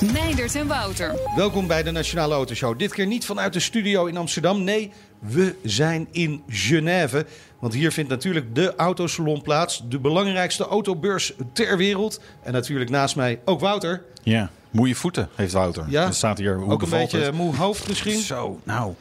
Meindert en Wouter. Welkom bij de Nationale Autoshow. Dit keer niet vanuit de studio in Amsterdam. Nee, we zijn in Genève. Want hier vindt natuurlijk de Autosalon plaats. De belangrijkste autobeurs ter wereld. En natuurlijk naast mij ook Wouter. Ja, moeie voeten heeft Wouter. Ja, staat hier, hoe ook een beetje het? moe hoofd misschien. Zo, nou.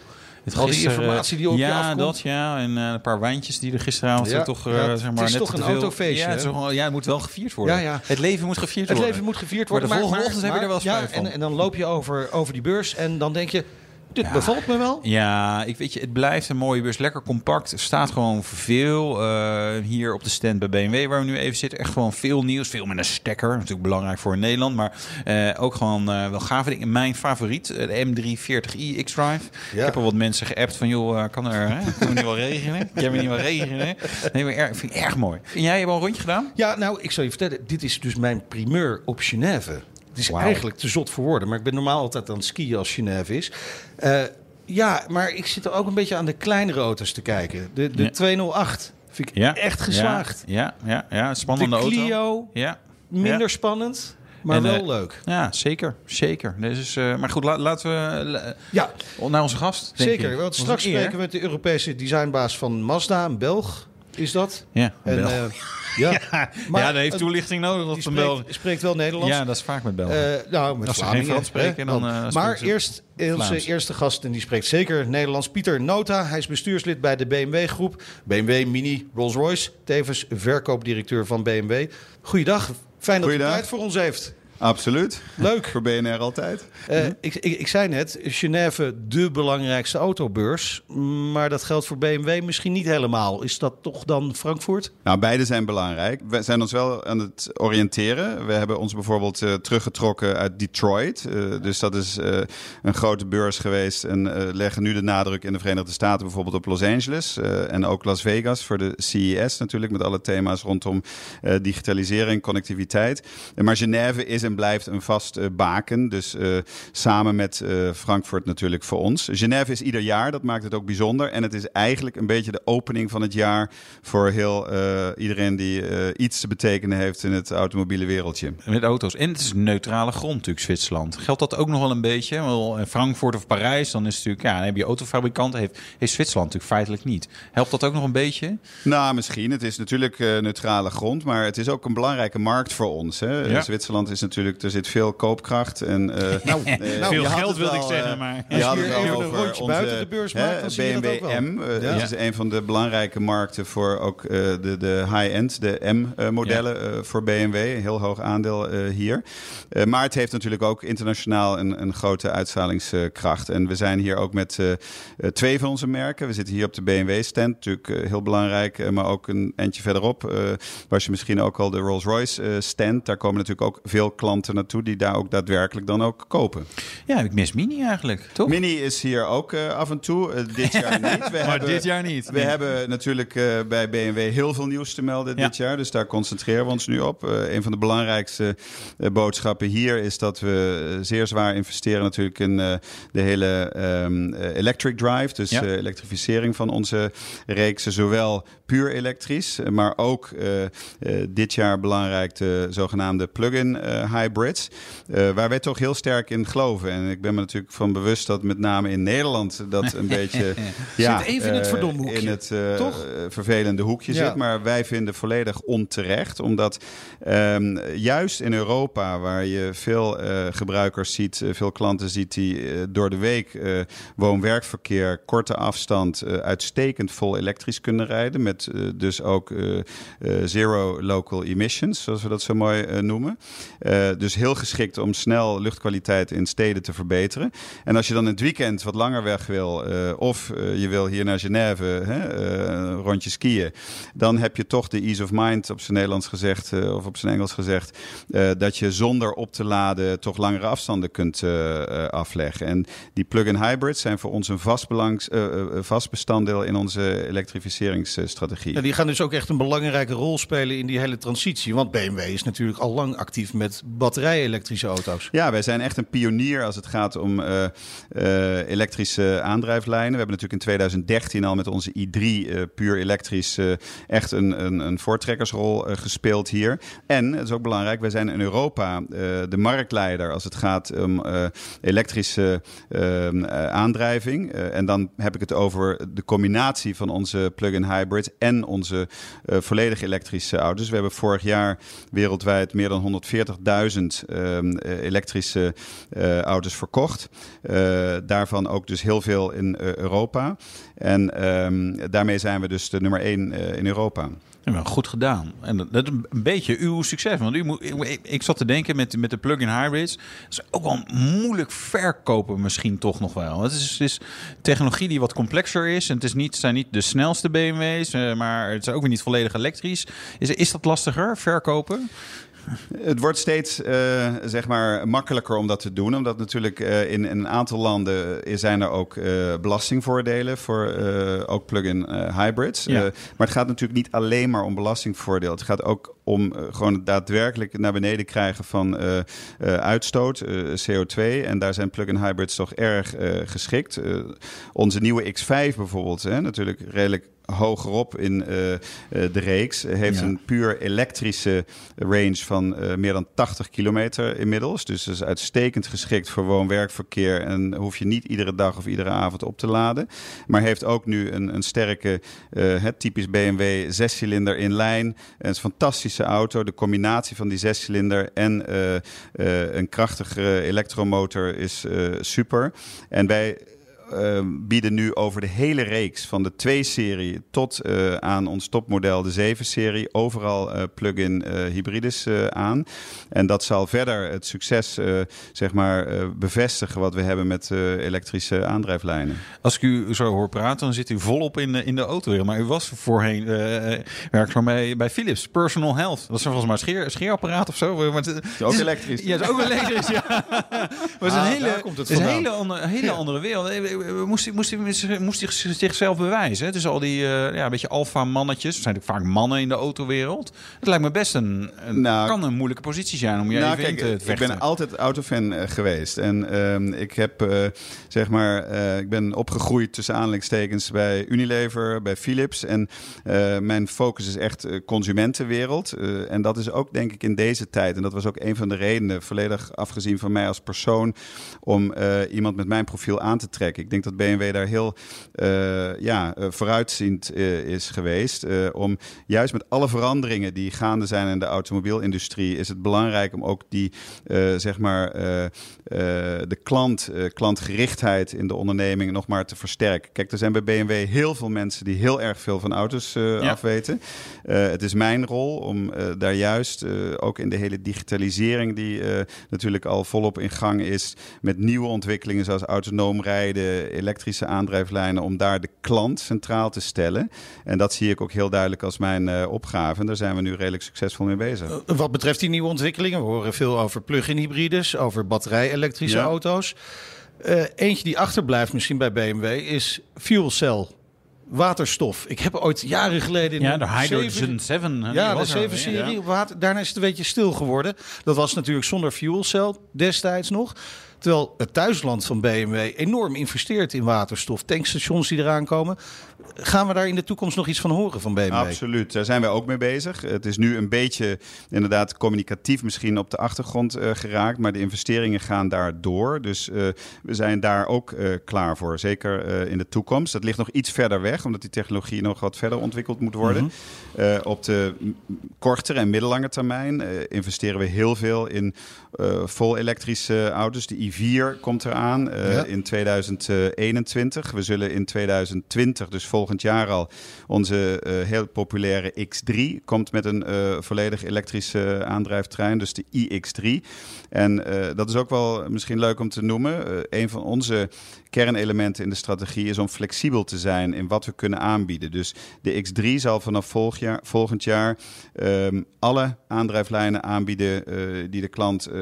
Het Al die gisteren, informatie die op je ja, afkomt. dat ja. En eh, een paar wijntjes die er gisteravond Ja, toch, eh, ja, zeg het maar, is net toch te een veel- autofeestje, Ja, het, is ja, het moet wel gevierd worden. Ja, ja. Het leven moet gevierd Het worden. leven moet gevierd Maar worden. de volgende ochtend heb je er wel ja, spijt van. en, en dan loop je over, over die beurs en dan denk je... Dit bevalt me wel. Ja, ik weet je, het blijft een mooie bus. Lekker compact. Er staat gewoon veel. eh, hier op de stand bij BMW, waar we nu even zitten, echt gewoon veel nieuws. Veel met een stekker. Natuurlijk belangrijk voor Nederland. Maar eh, ook gewoon eh, wel gave dingen. Mijn favoriet, de M340i X-Drive. Ik heb al wat mensen geappt van, joh, kan er, hè? Kunnen we niet wel regelen? Jij me niet wel regelen? Nee, maar erg, vind ik erg mooi. En jij hebt al een rondje gedaan? Ja, nou, ik zal je vertellen. Dit is dus mijn primeur op Genève. Het is eigenlijk te zot voor woorden. Maar ik ben normaal altijd aan het skiën als Genève is. Eh, ja, maar ik zit er ook een beetje aan de kleinere auto's te kijken. De, de Ja. 208 vind ik Ja. echt geslaagd. Ja, ja, ja. Spannende de auto. Clio, Ja. minder spannend, maar En, wel eh, leuk. Ja, zeker. Zeker. Dus, is, eh, maar goed, la- laten we eh, Ja, naar onze gast. denk zeker. ik. Want straks spreken we met de Europese designbaas van Mazda, een Belg is dat. Ja, En, eh, ja, ja, maar dat heeft het- toelichting nodig. Dat spreekt, spreekt wel Nederlands. Ja, dat is vaak met Belgen. Eh, nou, met Als ze geen Vlamingen, Frans spreken, dan, dan. eh, maar eerst onze eerste gast, en die spreekt zeker Nederlands. Pieter Nota, hij is bestuurslid bij de BMW-groep. BMW Mini Rolls-Royce, tevens verkoopdirecteur van BMW. Goeiedag, fijn dat u tijd voor ons heeft. Absoluut. Leuk. Voor BNR altijd. Eh, ik, ik, ik zei net, Genève de belangrijkste autobeurs. Maar dat geldt voor BMW misschien niet helemaal. Is dat toch dan Frankfurt? Nou, beide zijn belangrijk. We zijn ons wel aan het oriënteren. We hebben ons bijvoorbeeld eh, teruggetrokken uit Detroit. Eh, dus dat is een grote beurs geweest. En leggen nu de nadruk in de Verenigde Staten bijvoorbeeld op Los Angeles. en ook Las Vegas voor de CES natuurlijk. Met alle thema's rondom digitalisering, connectiviteit. Maar Genève is en blijft een vast eh, baken. Dus eh, samen met eh, Frankfurt natuurlijk voor ons. Genève is ieder jaar, dat maakt het ook bijzonder. En het is eigenlijk een beetje de opening van het jaar voor heel iedereen die iets te betekenen heeft in het automobiele wereldje. Met auto's. En het is neutrale grond natuurlijk, Zwitserland. Geldt dat ook nog wel een beetje? Wel, in Frankfurt of Parijs, dan is het natuurlijk... Ja, dan heb je autofabrikanten. Heeft, heeft Zwitserland natuurlijk feitelijk niet. Helpt dat ook nog een beetje? Nou, misschien. Het is natuurlijk neutrale grond, maar het is ook een belangrijke markt voor ons. Hè? Ja. Zwitserland is natuurlijk, er zit veel koopkracht. En, eh, Nou, veel geld wilde ik zeggen, eh, maar- je Als had je hier even een over rondje onze, buiten de beurs hè, maakt, dan zie je dat BMW. M. eh. Dat is een van de belangrijke markten voor ook de, de high-end, de M-modellen voor BMW. Een heel hoog aandeel hier. Maar het heeft natuurlijk ook internationaal een, een grote uitstralingskracht. En we zijn hier ook met twee van onze merken. We zitten hier op de BMW-stand, natuurlijk heel belangrijk. maar ook een eindje verderop was je misschien ook al de Rolls-Royce-stand. Daar komen natuurlijk ook veel klanten naartoe die daar ook daadwerkelijk dan ook kopen. Ja, ik mis Mini eigenlijk, toch? Mini is hier ook eh, af en toe. Eh, dit jaar niet. We maar hebben- dit jaar niet. we hebben natuurlijk eh, bij BMW heel veel nieuws te melden Ja. dit jaar. Dus daar concentreren we ons nu op. Een van de belangrijkste boodschappen hier is dat we zeer zwaar investeren natuurlijk in de hele ehm, eh, electric drive. Dus Ja. elektrificering van onze reeksen. Zowel puur elektrisch, eh, maar ook eh, eh, dit jaar belangrijk de zogenaamde plug-in hybrids. waar wij toch heel sterk in geloven. En ik ben me natuurlijk van bewust dat met name in Nederland dat een beetje ja, Zit even in het verdomde hoekje, in het toch? vervelende hoekje Ja. zit. Maar wij vinden volledig onterecht. Omdat ehm, juist in Europa, waar je veel gebruikers ziet, veel klanten ziet die door de week woon-werkverkeer, korte afstand, uitstekend vol elektrisch kunnen rijden. Met eh, dus ook eh, eh, zero local emissions, zoals we dat zo mooi noemen. Dus heel geschikt om snel luchtkwaliteit in steden te verbeteren. En als je dan in het weekend wat langer weg wil, of je wil hier naar Genève, hè, rondje skiën, dan heb je toch de ease of mind op zijn Nederlands gezegd, of op zijn Engels gezegd, dat je zonder op te laden toch langere afstanden kunt afleggen. En die plug-in hybrids zijn voor ons een vast, vast bestanddeel in onze elektrificeringsstrategie. Ja, die gaan dus ook echt een belangrijke rol spelen in die hele transitie. Want BMW is natuurlijk al lang actief met batterij-elektrische auto's. Ja, wij zijn echt een pionier als het gaat om uh, uh, elektrische aandrijflijnen. We hebben natuurlijk in 2013 al met onze i3 uh, puur elektrisch echt een, een, een voortrekkersrol gespeeld hier. En, het is ook belangrijk, wij zijn in Europa de marktleider als het gaat om elektrische aandrijving. en dan heb ik het over de combinatie van onze plug-in hybrids en onze volledig elektrische auto's. We hebben vorig jaar wereldwijd meer dan 140.000 ehm, elektrische uh, auto's verkocht. Uh, daarvan ook dus heel veel in uh, Europa. En um, daarmee zijn we dus de nummer 1 in Europa. Goed gedaan. En dat, is een beetje uw succes. Want u moet, ik, zat te denken met, met de plug-in hybrids. Dat is ook wel moeilijk verkopen misschien toch nog wel. Het is, is technologie die wat complexer is. En het is niet, zijn niet de snelste BMW's, maar het is ook weer niet volledig elektrisch. Is, is dat lastiger, verkopen? Het wordt steeds uh, zeg maar makkelijker om dat te doen. Omdat natuurlijk uh, in, in, een aantal landen zijn er ook uh, belastingvoordelen voor ook plug-in hybrids. Ja. maar het gaat natuurlijk niet alleen maar om belastingvoordeel. Het gaat ook om gewoon het daadwerkelijk naar beneden krijgen van uitstoot, CO2. En daar zijn plug-in hybrids toch erg geschikt. onze nieuwe X5 bijvoorbeeld, hè, natuurlijk redelijk hogerop in uh, de reeks. Heeft ja. een puur elektrische range van uh, meer dan 80 kilometer inmiddels. Dus is uitstekend geschikt voor woon-werkverkeer. En hoef je niet iedere dag of iedere avond op te laden. Maar heeft ook nu een, een sterke, het typisch BMW zescilinder in lijn. Een fantastische auto. De combinatie van die zescilinder en een krachtige elektromotor is super. En bij uh, bieden nu over de hele reeks van de 2-serie tot uh, aan ons topmodel de 7-serie overal uh, plug-in hybrides aan. En dat zal verder het succes zeg maar, bevestigen wat we hebben met elektrische aandrijflijnen. Als ik u zo hoor praten, dan zit u volop in, in de auto. Maar u was voorheen werkzaam bij, bij Philips, Personal Health. Dat is volgens mij een scheer, scheerapparaat of zo. Maar het, is ook elektrisch. Ja, het is ook elektrisch. ja. Maar het is een ah, hele, het is een hele, andere, hele andere wereld moest hij, moest, hij, moest hij zichzelf bewijzen. Is al die uh, ja, een beetje alfa-mannetjes. Er zijn natuurlijk vaak mannen in de autowereld. Het lijkt me best een, een nou, kan een moeilijke positie zijn om je nou, even kijk, in te vechten. Ik ben altijd autofan uh, geweest. En uh, ik heb, uh, zeg maar, ik ben opgegroeid tussen aanleidingstekens bij Unilever, bij Philips. En mijn focus is echt consumentenwereld. en dat is ook, denk ik, in deze tijd. En dat was ook een van de redenen, volledig afgezien van mij als persoon, om iemand met mijn profiel aan te trekken. Ik denk dat BMW daar heel uh, ja, uh, vooruitziend uh, is geweest. om juist met alle veranderingen die gaande zijn in de automobielindustrie, is het belangrijk om ook die, zeg maar, de klant, klantgerichtheid in de onderneming nog maar te versterken. Kijk, er zijn bij BMW heel veel mensen die heel erg veel van auto's ja. afweten. het is mijn rol om daar juist ook in de hele digitalisering, die natuurlijk al volop in gang is, met nieuwe ontwikkelingen zoals autonoom rijden, elektrische aandrijflijnen, om daar de klant centraal te stellen. En dat zie ik ook heel duidelijk als mijn uh, opgave. En daar zijn we nu redelijk succesvol mee bezig. Wat betreft die nieuwe ontwikkelingen, we horen veel over plug-in hybrides, over batterij-elektrische ja. auto's. Uh, eentje die achterblijft misschien bij BMW is fuel cell waterstof. Ik heb ooit jaren geleden... In ja, de Hydrogen 7. Ja, de 7-serie. Ja. Daarna is het een beetje stil geworden. Dat was natuurlijk zonder fuel cell destijds nog. Terwijl het thuisland van BMW enorm investeert in waterstof. Tankstations die eraan komen. Gaan we daar in de toekomst nog iets van horen van BMW? Absoluut, daar zijn wij ook mee bezig. Het is nu een beetje inderdaad communicatief misschien op de achtergrond uh, geraakt. Maar de investeringen gaan daar door. Dus uh, we zijn daar ook uh, klaar voor. Zeker in de toekomst. Dat ligt nog iets verder weg, omdat die technologie nog wat verder ontwikkeld moet worden. -hmm. op de kortere en middellange termijn investeren we heel veel in vol elektrische auto's. De i4 komt eraan uh, Ja. in 2021. We zullen in 2020, dus volgend jaar al, onze eh, heel populaire X3 komt met een eh, volledig elektrische aandrijftrein, dus de iX3. En eh, dat is ook wel misschien leuk om te noemen. Eh, een van onze kernelementen in de strategie is om flexibel te zijn in wat we kunnen aanbieden. Dus de X3 zal vanaf volgend jaar, volgend jaar ehm, alle aandrijflijnen aanbieden eh, die de klant eh,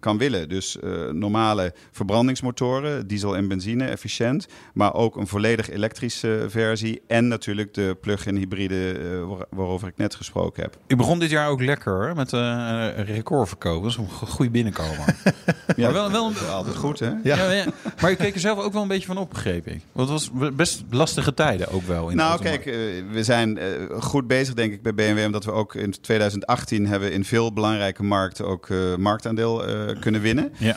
kan willen. Dus eh, normale verbrandingsmotoren, diesel en benzine, efficiënt. Maar ook een volledig elektrische versie. En natuurlijk de plug-in hybride waar- waarover ik net gesproken heb. Ik begon dit jaar ook lekker met eh recordverkopen. Dat is een goede binnenkomen. Ja, wel- wel- altijd goed, hè? Ja. Ja. Ja, Maar je keek er zelf ook wel een beetje van op, begreep ik. Want het was best lastige tijden ook wel. In Nou, kijk, eh, we zijn eh, goed bezig, denk ik, bij BMW. Omdat we ook in 2018 hebben in veel belangrijke markten ook eh, marktaandeel kunnen winnen. Ja.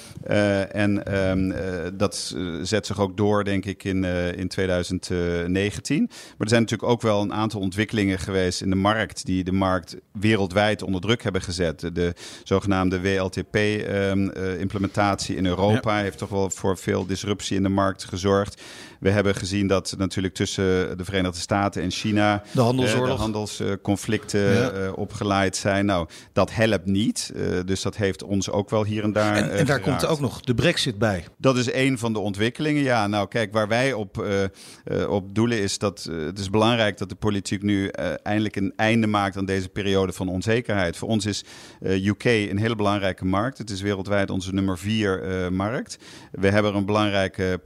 En ehm, eh, dat zet zich ook door, denk ik, in, in 2019. Maar er zijn natuurlijk ook wel een aantal ontwikkelingen geweest in de markt... die de markt wereldwijd onder druk hebben gezet. De, de zogenaamde WLTP-implementatie in Europa... heeft toch wel voor veel disruptie in de markt gezorgd. We hebben gezien dat natuurlijk tussen de Verenigde Staten en China... De eh, de handelsconflicten Ja. eh, opgeleid zijn. Nou, dat helpt niet. Eh, dus dat heeft ons ook wel hier en daar En, en daar komt ook nog de brexit bij. Dat is een van de ontwikkelingen. Ja, nou kijk, waar wij op, op doelen is dat het is belangrijk dat de politiek nu eindelijk een einde maakt aan deze periode van onzekerheid. Voor ons is UK een hele belangrijke markt. Het is wereldwijd onze nummer vier markt. We hebben een belangrijke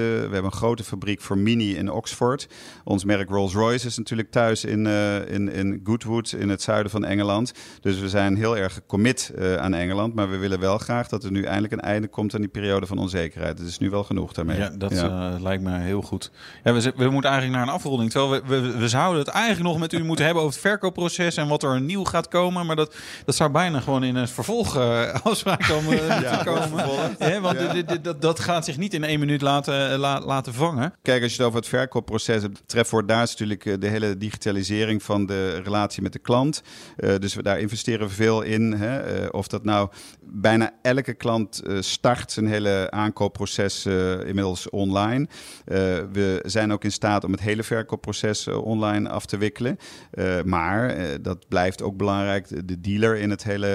We hebben een grote fabriek voor Mini in Oxford. Ons merk Rolls-Royce is natuurlijk thuis in, eh, in, in Goodwood in het zuiden van Engeland. Dus we zijn heel erg gecommit eh, aan Engeland. Maar we willen wel graag dat er nu eindelijk een einde komt aan die periode van onzekerheid. Het is nu wel genoeg daarmee. Ja, dat eh, lijkt me heel goed. Ja, we, we moeten eigenlijk naar een afronding. Terwijl we, we, we zouden het eigenlijk nog met u moeten hebben over het verkoopproces en wat er nieuw gaat komen. Maar dat, dat zou bijna gewoon in een vervolg eh, afspraak komen. moeten komen. Want dit- dit- dat, dat gaat zich niet in één minuut laten, la- laten vangen. Kijk, als je het over het verkoopproces hebt, trefwoord daar is natuurlijk eh, de hele digitalisering van de relatie met de klant. Eh, dus we, daar investeren we veel in. Hè. Eh, of dat nou bijna elke klant eh, start zijn hele aankoopproces eh, inmiddels online. Eh, we zijn ook in staat om het hele verkoopproces eh, online af te wikkelen. Eh, maar eh, dat blijft ook belangrijk, de, de dealer in het hele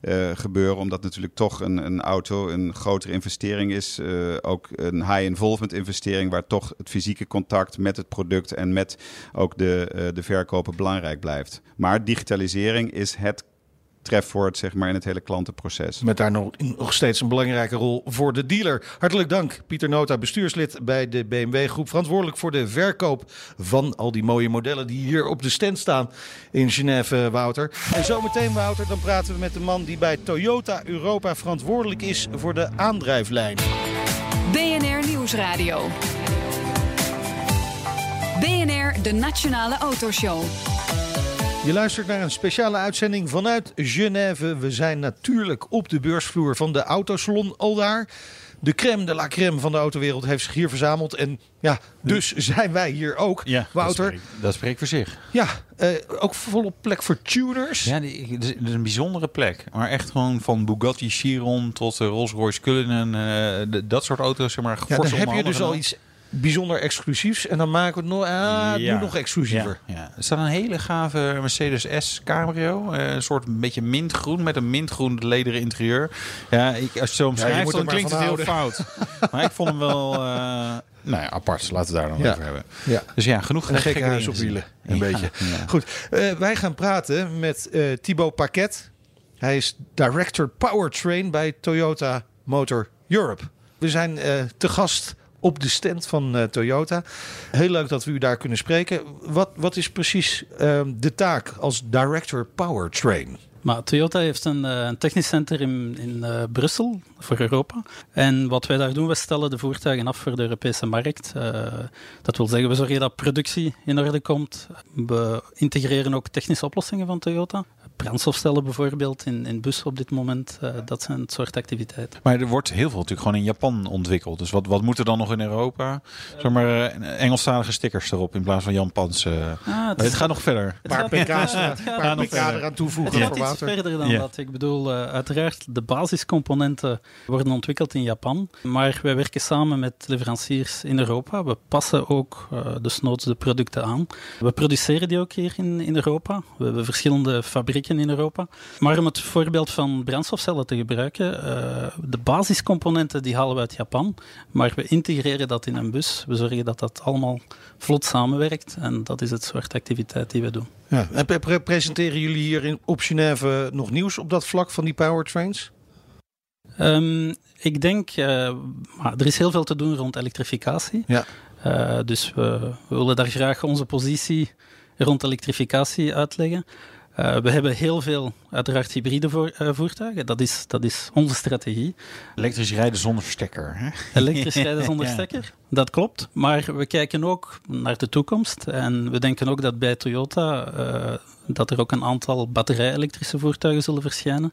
eh, eh, gebeuren. Omdat natuurlijk toch een, een auto een grotere investering is. Eh, ook een high-involvement investering waar toch het fysieke contact met het product en met ook de, eh, de verkoper belangrijk blijft. Maar digitalisering is het trefwoord zeg maar, in het hele klantenproces. Met daar nog, nog steeds een belangrijke rol voor de dealer. Hartelijk dank, Pieter Nota, bestuurslid bij de BMW Groep. Verantwoordelijk voor de verkoop van al die mooie modellen die hier op de stand staan in Genève, Wouter. En zometeen, Wouter, dan praten we met de man die bij Toyota Europa verantwoordelijk is voor de aandrijflijn. BNR Nieuwsradio. BNR, de Nationale Autoshow. Je luistert naar een speciale uitzending vanuit Genève. We zijn natuurlijk op de beursvloer van de autosalon al daar. De crème de la crème van de autowereld heeft zich hier verzameld. En ja, dus zijn wij hier ook. Wouter, Dat spreekt, dat spreekt voor zich. ja, eh, ook volop plek voor tuners. Ja, het is- een bijzondere plek. Maar echt gewoon van Bugatti Chiron tot eh, Rolls-Royce Cullinan. de- dat soort auto's, zeg maar. Ja, dan heb je dus al iets bijzonder exclusiefs. En dan maken we het nog, ah, Ja. nu nog exclusiever. Ja, ja. Er staat een hele gave Mercedes S Cabrio. eh, een soort een beetje mintgroen met een mintgroen lederen interieur. Ja, ik, als je het zo omschrijft, dan klinkt het heel fout. maar ik vond hem wel... eh, nou ja, apart. Laten we daar dan Ja. over hebben. Ja. Dus ja, genoeg En een gekke huis op wielen, een Ja, beetje. ja. Goed, eh, wij gaan praten met eh Thibaut Paquet. Hij is Director Powertrain bij Toyota Motor Europe. We zijn eh, te gast op de stand van eh, Toyota. Heel leuk dat we u daar kunnen spreken. Wat, wat is precies eh, de taak als Director Powertrain? Maar Toyota heeft een, eh, technisch center in, in eh, Brussel voor Europa. En wat wij daar doen, we stellen de voertuigen af voor de Europese markt. Eh, dat wil zeggen, we zorgen dat productie in orde komt. We integreren ook technische oplossingen van Toyota. brandstofcellen bijvoorbeeld in, in bussen op dit moment. Uh, dat zijn het soort activiteiten. Maar er wordt heel veel natuurlijk gewoon in Japan ontwikkeld. Dus wat, wat moet er dan nog in Europa? Zeg maar Engelstalige stickers erop in plaats van Japanse. Ah, het, het, gaat nog verder. Een paar pk's, eraan toevoegen. Het gaat iets verder dan dat. Ik bedoel, uh, uiteraard, de basiscomponenten worden ontwikkeld in Japan. Maar wij werken samen met leveranciers in Europa. We passen ook uh, desnoods de producten aan. We produceren die ook hier in, in Europa. We hebben verschillende fabrieken in Europa. Maar om het voorbeeld van brandstofcellen te gebruiken, uh, de basiscomponenten die halen we uit Japan. Maar we integreren dat in een bus. We zorgen dat dat allemaal vlot samenwerkt. En dat is het soort activiteit die we doen. Ja. En presenteren jullie hier in, op Genève nog nieuws op dat vlak van die powertrains? Um, ik denk, uh, er is heel veel te doen rond elektrificatie. Ja. Uh, dus we, we, willen daar graag onze positie rond elektrificatie uitleggen. Uh, we hebben heel veel, uiteraard, hybride voor, voertuigen. Dat is, dat is onze strategie. Elektrisch rijden zonder stekker. Hè? Elektrisch rijden zonder ja. stekker, dat klopt. Maar we kijken ook naar de toekomst. En we denken ook dat bij Toyota dat er ook een aantal batterij-elektrische voertuigen zullen verschijnen.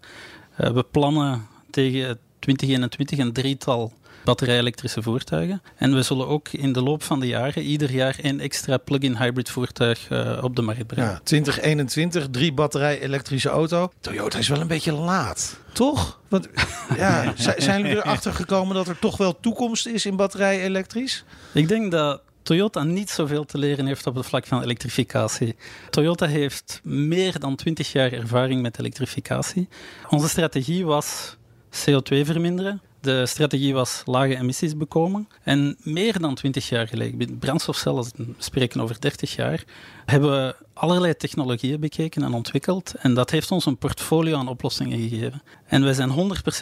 we plannen tegen 2021 een drietal batterij-elektrische voertuigen. En we zullen ook in de loop van de jaren ieder jaar een extra plug-in hybrid voertuig uh, op de markt brengen. Ja, 2021, drie batterij-elektrische auto. Toyota is wel een beetje laat, toch? Want ja, zijn jullie erachter gekomen dat er toch wel toekomst is in batterij-elektrisch? Ik denk dat Toyota niet zoveel te leren heeft op het vlak van elektrificatie. Toyota heeft meer dan 20 jaar ervaring met elektrificatie. Onze strategie was CO2 verminderen. De strategie was lage emissies bekomen. En meer dan 20 jaar geleden, brandstofcellen, spreken over 30 jaar, hebben we allerlei technologieën bekeken en ontwikkeld. En dat heeft ons een portfolio aan oplossingen gegeven. En wij zijn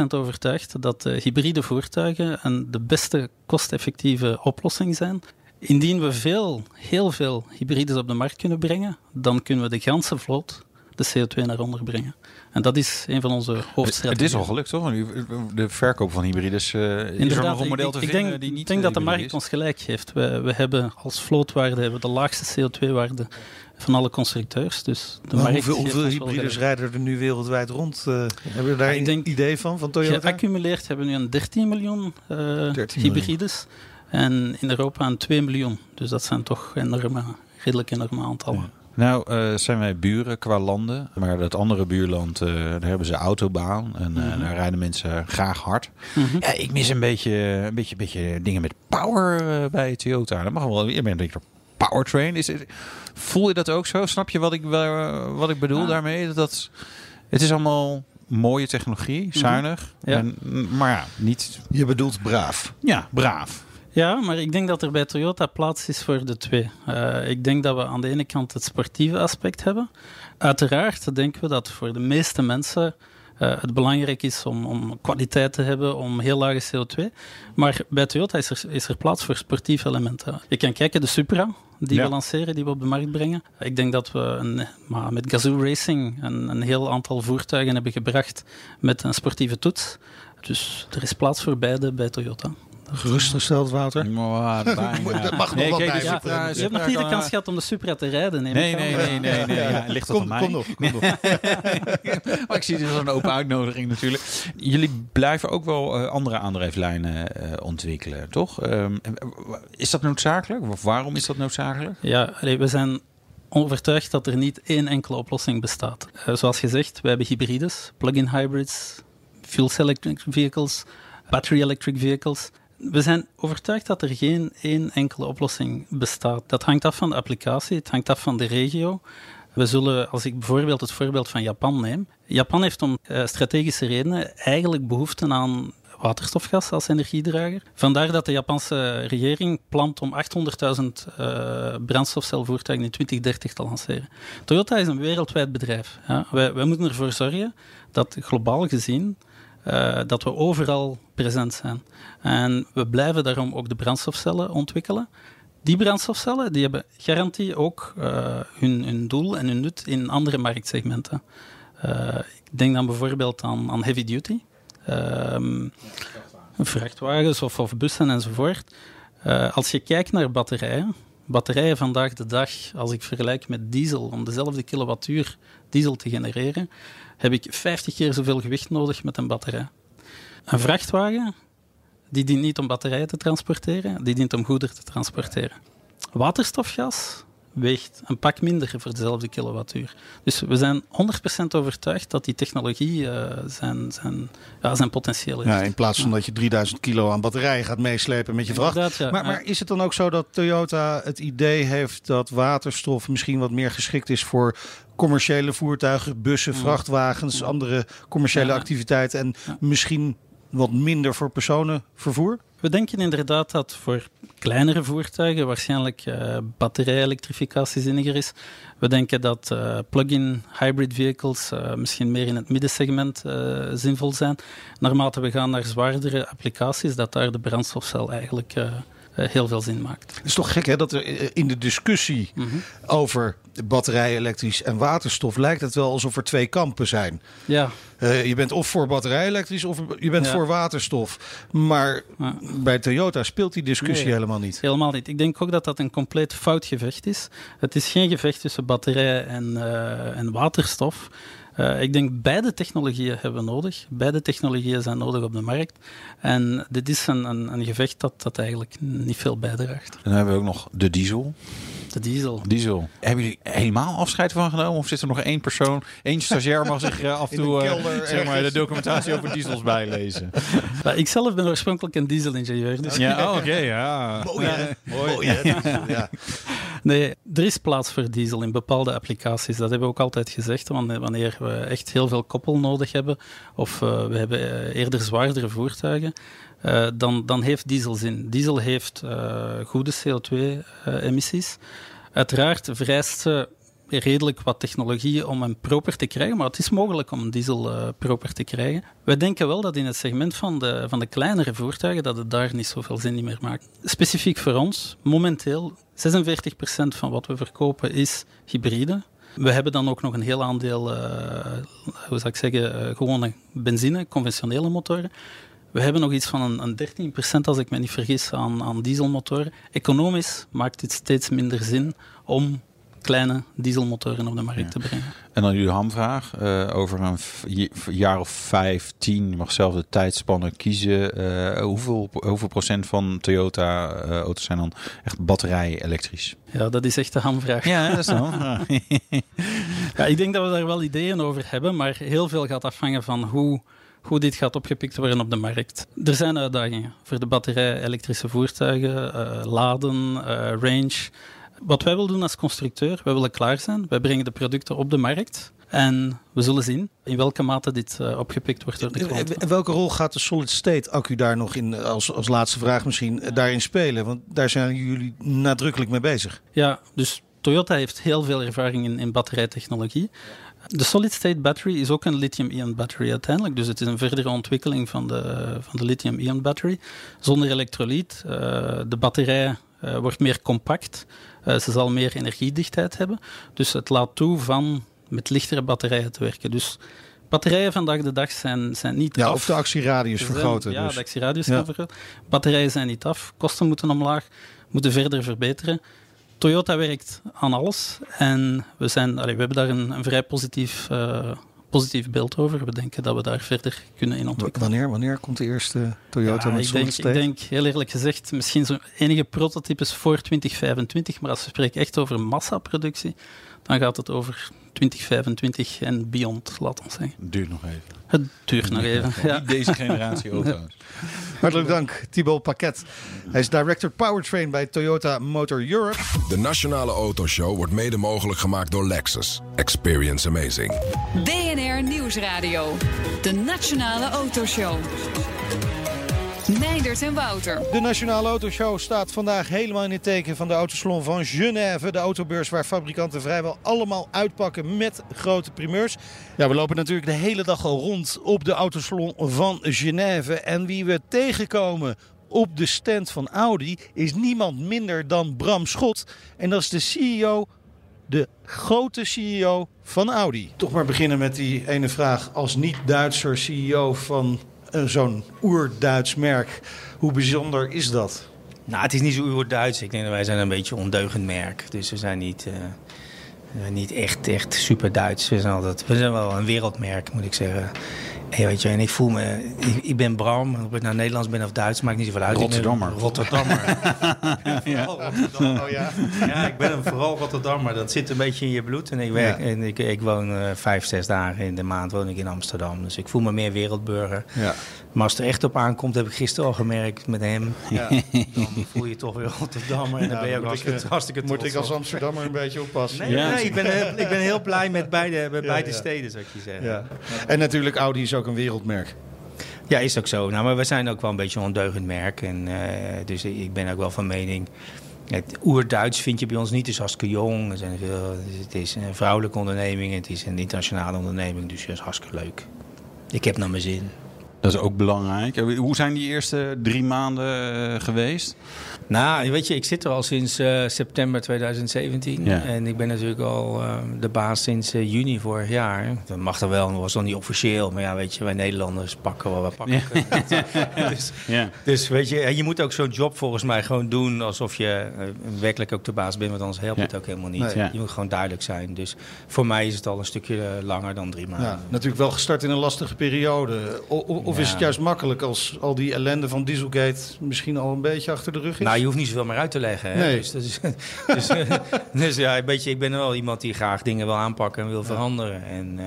100% overtuigd dat hybride voertuigen een, de beste kosteffectieve oplossing zijn. Indien we veel, heel veel hybrides op de markt kunnen brengen, dan kunnen we de ganse vloot de CO2 naar onder brengen. En dat is een van onze hoofdstrategieën. Het is al gelukt, toch? De verkoop van hybrides uh, is er nog een model te ik vinden denk, die niet Ik denk dat de markt ons gelijk geeft. We, we hebben als vlootwaarde hebben de laagste CO2-waarde van alle constructeurs. Dus de markt hoeveel, hoeveel hybrides rijden er nu wereldwijd rond? Uh, hebben we daar een idee van, van Toyota? Geaccumuleerd hebben we nu een 13 miljoen uh, 13 hybrides. En in Europa een 2 miljoen. Dus dat zijn toch enorme, redelijk enorme aantallen. Ja. Nou, uh, zijn wij buren qua landen. Maar dat andere buurland, uh, daar hebben ze autobaan. En uh, mm daar rijden mensen graag hard. Mm -hmm. Ja, ik mis een beetje, een beetje, beetje dingen met power bij Toyota. Dat mag wel weer een beetje powertrain. Is het, voel je dat ook zo? Snap je wat ik, wat ik bedoel daarmee? Dat, het is allemaal mooie technologie, mhm. zuinig. Mm -hmm. ja. en, maar ja, niet... Je bedoelt braaf. Ja, braaf. Ja, maar ik denk dat er bij Toyota plaats is voor de twee. Uh, ik denk dat we aan de ene kant het sportieve aspect hebben. Uiteraard denken we dat voor de meeste mensen uh, het belangrijk is om, om, kwaliteit te hebben, om heel lage CO2. Maar bij Toyota is er, is er plaats voor sportieve elementen. Je kan kijken, de Supra, die we lanceren, die we op de markt brengen. Ik denk dat we een, maar met Gazoo Racing een, een heel aantal voertuigen hebben gebracht met een sportieve toets. Dus er is plaats voor beide bij Toyota. Gerustgesteld, Wouter? Maar, dat mag nog wel bij. Ja, je hebt nog niet de kans gehad om de Supra te rijden. Nee, nee, nee, nee, nee, nee. Ja, ligt dat kom, aan mij. Kom nog, kom nog. maar ik zie dit als een open uitnodiging natuurlijk. Jullie blijven ook wel uh, andere aandrijflijnen uh, ontwikkelen, toch? Um, is dat noodzakelijk? Of waarom is dat noodzakelijk? Ja, we zijn overtuigd dat er niet één enkele oplossing bestaat. Uh, zoals gezegd, we hebben hybrides, plug-in hybrids, fuel cell electric vehicles, battery electric vehicles. We zijn overtuigd dat er geen één enkele oplossing bestaat. Dat hangt af van de applicatie, het hangt af van de regio. We zullen, als ik bijvoorbeeld het voorbeeld van Japan neem. Japan heeft om uh, strategische redenen eigenlijk behoefte aan waterstofgas als energiedrager. Vandaar dat de Japanse regering plant om 800.000 uh, brandstofcelvoertuigen in 2030 te lanceren. Toyota is een wereldwijd bedrijf. Ja. Wij, wij moeten ervoor zorgen dat globaal gezien uh, dat we overal present zijn. En we blijven daarom ook de brandstofcellen ontwikkelen. Die brandstofcellen die hebben garantie ook uh, hun, doel en hun nut in andere marktsegmenten. Uh, ik denk dan bijvoorbeeld aan, aan heavy duty, um, vrachtwagens of, of, bussen enzovoort. als je kijkt naar batterijen, batterijen vandaag de dag, als ik vergelijk met diesel, om dezelfde kilowattuur diesel te genereren, heb ik 50 keer zoveel gewicht nodig met een batterij. Een vrachtwagen, die dient niet om batterijen te transporteren, die dient om goederen te transporteren. Waterstofgas weegt een pak minder voor dezelfde kilowattuur. Dus we zijn 100% overtuigd dat die technologie uh, zijn, zijn, ja, zijn potentieel heeft. Ja, in plaats van dat je 3000 kilo aan batterijen gaat meeslepen met je vracht. Ja, maar, maar is het dan ook zo dat Toyota het idee heeft dat waterstof misschien wat meer geschikt is voor commerciële voertuigen, bussen, vrachtwagens, andere commerciële activiteiten en misschien wat minder voor personenvervoer? We denken inderdaad dat voor kleinere voertuigen waarschijnlijk uh, batterij-elektrificatie zinniger is. We denken dat uh, plug-in hybrid vehicles uh, misschien meer in het middensegment zinvol zijn. Naarmate we gaan naar zwaardere applicaties, dat daar de brandstofcel eigenlijk heel veel zin maakt. Het is toch gek hè, dat er in de discussie mm -hmm. over batterij, elektrisch en waterstof lijkt het wel alsof er twee kampen zijn. Ja. Uh, je bent of voor batterij elektrisch of je bent ja. voor waterstof. Maar ja. bij Toyota speelt die discussie nee, helemaal niet. Helemaal niet. Ik denk ook dat dat een compleet fout gevecht is. Het is geen gevecht tussen batterij en, uh, en waterstof. Uh, ik denk beide technologieën hebben we nodig. Beide technologieën zijn nodig op de markt. En dit is een, een, een gevecht dat, dat eigenlijk niet veel bijdraagt. En dan hebben we ook nog de diesel. De diesel. Diesel. Hebben jullie helemaal afscheid van genomen? Of zit er nog één persoon, één stagiair mag zich uh, af en toe uh, zeg maar, de documentatie over diesels bijlezen? Maar ik zelf ben oorspronkelijk een dieselingenieur. Dus ja, oh, oké, okay, ja. Mooi, ja. Mooi, Mooi ja. Nee, er is plaats voor diesel in bepaalde applicaties. Dat hebben we ook altijd gezegd. Wanneer we echt heel veel koppel nodig hebben, of uh, we hebben eerder zwaardere voertuigen, uh, dan, dan heeft diesel zin. Diesel heeft goede CO2-emissies. Uiteraard vereist ze redelijk wat technologie om hem proper te krijgen, maar het is mogelijk om diesel uh, proper te krijgen. We denken wel dat in het segment van de, van de kleinere voertuigen dat het daar niet zoveel zin meer maakt. Specifiek voor ons, momenteel 46% van wat we verkopen is hybride. We hebben dan ook nog een heel aandeel, uh, hoe zou ik zeggen, uh, gewone benzine, conventionele motoren. We hebben nog iets van een, een 13%, als ik me niet vergis, aan, aan dieselmotoren. Economisch maakt het steeds minder zin om kleine dieselmotoren op de markt ja. te brengen. En dan jullie hamvraag. Uh, over een jaar of vijf, tien, mag zelf de tijdspanne kiezen. Uh, hoeveel, hoeveel procent van Toyota uh, auto's zijn dan echt batterij elektrisch? Ja, dat is echt de hamvraag. Ja, dat is de hamvraag. ja, ik denk dat we daar wel ideeën over hebben, maar heel veel gaat afhangen van hoe hoe dit gaat opgepikt worden op de markt. Er zijn uitdagingen voor de batterij-elektrische voertuigen, uh, laden, uh, range. Wat wij willen doen als constructeur, wij willen klaar zijn. Wij brengen de producten op de markt. En we zullen zien in welke mate dit uh, opgepikt wordt door de klant. En welke rol gaat de solid state accu daar nog in, als, als laatste vraag misschien, daarin spelen? Want daar zijn jullie nadrukkelijk mee bezig. Ja, dus Toyota heeft heel veel ervaring in, in batterijtechnologie. De solid state battery is ook een lithium-ion battery uiteindelijk. Dus het is een verdere ontwikkeling van de, van de lithium-ion battery. Zonder elektrolyt. Uh, de batterij uh, wordt meer compact. Uh, ze zal meer energiedichtheid hebben. Dus het laat toe van met lichtere batterijen te werken. Dus batterijen vandaag de dag zijn, zijn niet ja, af. Of de actieradius Ze vergroten. Zijn, ja, dus. de actieradius gaan vergroten. Batterijen zijn niet af. Kosten moeten omlaag. Moeten verder verbeteren. Toyota werkt aan alles en we, zijn, allee, we hebben daar een, een vrij positief, uh, positief beeld over. We denken dat we daar verder kunnen in ontwikkelen. Wanneer, wanneer komt de eerste Toyota ja, met ik denk, ik denk, heel eerlijk gezegd, misschien zo enige prototypes voor 2025, maar als we spreken echt over massaproductie, dan gaat het over 2025 en beyond, laten we zeggen. Het duurt nog even. Het duurt nog even, ja. Niet deze generatie auto's. Hartelijk dank, Thibaut Paquet. Hij is Director Powertrain bij Toyota Motor Europe. De Nationale Autoshow wordt mede mogelijk gemaakt door Lexus. Experience amazing. BNR Nieuwsradio. De Nationale Autoshow. Meindert en Wouter. De Nationale Autoshow staat vandaag helemaal in het teken van de Autosalon van Genève. De autobeurs waar fabrikanten vrijwel allemaal uitpakken met grote primeurs. Ja, we lopen natuurlijk de hele dag al rond op de Autosalon van Genève. En wie we tegenkomen op de stand van Audi is niemand minder dan Bram Schot. En dat is de CEO, de grote CEO van Audi. Toch maar beginnen met die ene vraag. Als niet-Duitser CEO van zo'n oer-Duits merk. Hoe bijzonder is dat? Nou, het is niet zo uur-Duits. Ik denk dat wij zijn een beetje een ondeugend merk. Dus we zijn niet, eh, we zijn niet echt, echt super Duits. We zijn, we zijn wel een wereldmerk, moet ik zeggen. En, weet je, en ik voel me... Ik, ik ben Bram. Of ik nou Nederlands ben of Duits, maakt niet zoveel uit. Rotterdammer. Rotterdammer. Vooral Rotterdam. Oh, ja. ja, ik ben een vooral Rotterdammer. Dat zit een beetje in je bloed. En ik, werk, en ik, ik woon eh, vijf, zes dagen in de maand woon ik in Amsterdam. Dus ik voel me meer wereldburger. Ja. Maar als het er echt op aankomt, heb ik gisteren al gemerkt met hem. Ja. Dan voel je toch weer Rotterdammer. En dan ben je ook moet ik, hartstikke, eh, hartstikke Moet ik als. Amsterdammer een beetje oppassen? Nee, Ja. nee ik, ben heel, ik ben heel blij met beide, met Ja, beide ja. steden, zou ik je zeggen. Ja. En natuurlijk, Audi is een wereldmerk. Ja, is ook zo. Nou, maar we zijn ook wel een beetje een ondeugend merk. En, eh, dus ik ben ook wel van mening. Het oer-Duits vind je bij ons niet. Het is hartstikke jong. Het is een vrouwelijke onderneming. Het is een internationale onderneming. Dus dat is hartstikke leuk. Ik heb naar mijn zin. Dat is ook belangrijk. Hoe zijn die eerste drie maanden eh, geweest? Nou, weet je, ik zit er al sinds eh, september 2017. Ja. En ik ben natuurlijk al eh, de baas sinds eh, juni vorig jaar. Dat mag er wel, dat was nog niet officieel. Maar ja, weet je, wij Nederlanders pakken wel wat pakken kunnen. dus, Ja. dus weet je, je moet ook zo'n job volgens mij gewoon doen alsof je eh, werkelijk ook de baas bent. Want anders helpt Ja. het ook helemaal niet. Nee. Ja. Je moet gewoon duidelijk zijn. Dus voor mij is het al een stukje eh, langer dan drie maanden. Ja, natuurlijk wel gestart in een lastige periode. O- o- of is het juist makkelijk als al die ellende van Dieselgate misschien al een beetje achter de rug is? Nou, je hoeft niet zoveel meer uit te leggen. Hè? Nee. Dus, dat is, dus, dus ja, een beetje, ik ben wel iemand die graag dingen wil aanpakken en wil veranderen. En eh,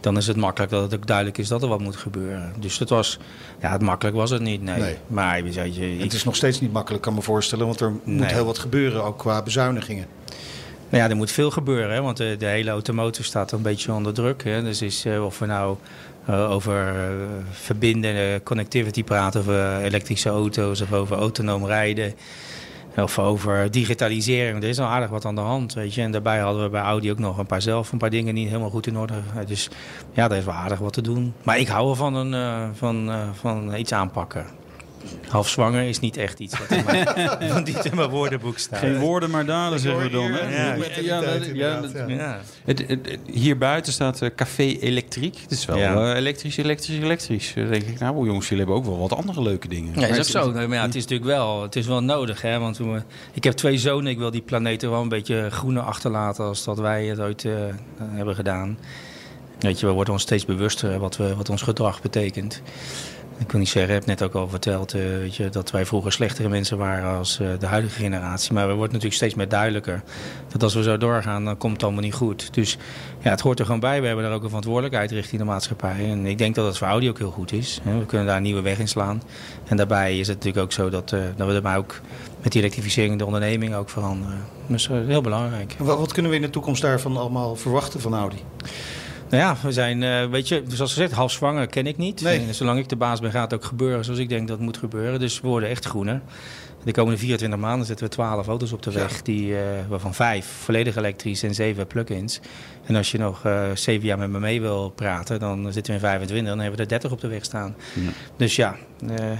dan is het makkelijk dat het ook duidelijk is dat er wat moet gebeuren. Dus het was, ja, het makkelijk was het niet, nee. Nee. Maar weet je, ik, het is nog steeds niet makkelijk, kan me voorstellen. Want er moet heel wat gebeuren, ook qua bezuinigingen. nou ja, er moet veel gebeuren, hè, want de, de hele automotive staat een beetje onder druk. Hè. Dus is, eh, of we nou eh, over eh, verbinden, connectivity praten, of eh, elektrische auto's of over autonoom rijden. Of over digitalisering. Er is al aardig wat aan de hand, weet je. En daarbij hadden we bij Audi ook nog een paar zelf een paar dingen niet helemaal goed in orde. Dus ja, daar is wel aardig wat te doen. Maar ik hou wel van, een, eh, van, van iets aanpakken. Half zwanger is niet echt iets wat in mijn, niet in mijn woordenboek staat. Geen woorden, maar daden, zeggen we dan. Hè? ja, dat- dat-. Het, hier buiten staat eh, Café Elektriek. Het is wel Ja. eh, elektrisch, elektrisch, elektrisch. Dan denk ik, nou jongens, jullie hebben ook wel wat andere leuke dingen. Ja, is ook het- zo. Nee, Maar ja, het is natuurlijk wel, het is wel nodig. Hè? Want we, ik heb twee zonen. Ik wil die planeten wel een beetje groener achterlaten als dat wij het ooit eh, hebben gedaan. Weet je, we worden ons steeds bewuster wat, we, wat ons gedrag betekent. Ik wil niet zeggen, ik heb net ook al verteld, eh, weet je, dat wij vroeger slechtere mensen waren als eh, de huidige generatie. Maar we worden natuurlijk steeds meer duidelijker. Dat als we zo doorgaan, dan komt het allemaal niet goed. Dus ja, het hoort er gewoon bij. We hebben daar ook een verantwoordelijkheid richting de maatschappij. En ik denk dat het voor Audi ook heel goed is. hè. We kunnen daar een nieuwe weg in slaan. En daarbij is het natuurlijk ook zo dat, eh, dat we daarbij ook met die elektrificering de onderneming ook veranderen. Dus dat is heel belangrijk. Wat kunnen we in de toekomst daarvan allemaal verwachten van Audi? Nou ja, we zijn, eh, weet je, zoals gezegd, half zwanger ken ik niet. Nee. En zolang ik de baas ben, gaat het ook gebeuren zoals ik denk dat het moet gebeuren. Dus we worden echt groener. De komende 24 maanden zetten we 12 auto's op de weg, die, eh, waarvan vijf volledig elektrisch en zeven plug-ins. En als je nog zeven jaar met me mee wil praten, dan zitten we in 25 dan hebben we er 30 op de weg staan. Dus ja,